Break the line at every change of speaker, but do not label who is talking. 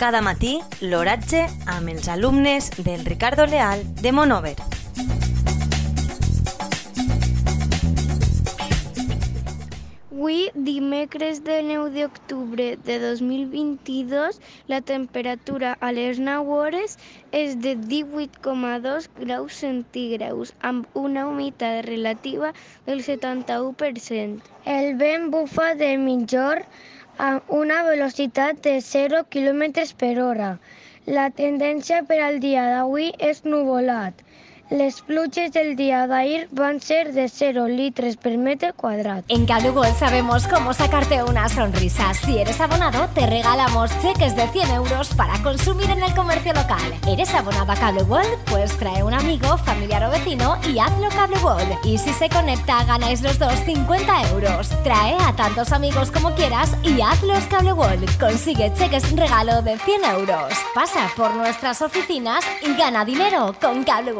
Cada matí l'oratge amb els alumnes del Ricardo Leal de Monover.
Avui, dimecres de 9 d'octubre de 2022, la temperatura a les 9 hores és de 18,2 graus centígraus, amb una humitat relativa del 71%. El vent bufa de mitjor a una velocitat de 0 km per hora. La tendència per al dia d'avui és nuvolat. Les pluges del día de ayer van a ser de 0 litros por metro cuadrado.
En Cable sabemos cómo sacarte una sonrisa. Si eres abonado, te regalamos cheques de 100 euros para consumir en el comercio local. ¿Eres abonado a Cable Pues trae un amigo, familiar o vecino y hazlo Cable Y si se conecta, ganáis los dos 50 euros. Trae a tantos amigos como quieras y hazlos Cable Consigue cheques regalo de 100 euros. Pasa por nuestras oficinas y gana dinero con Cable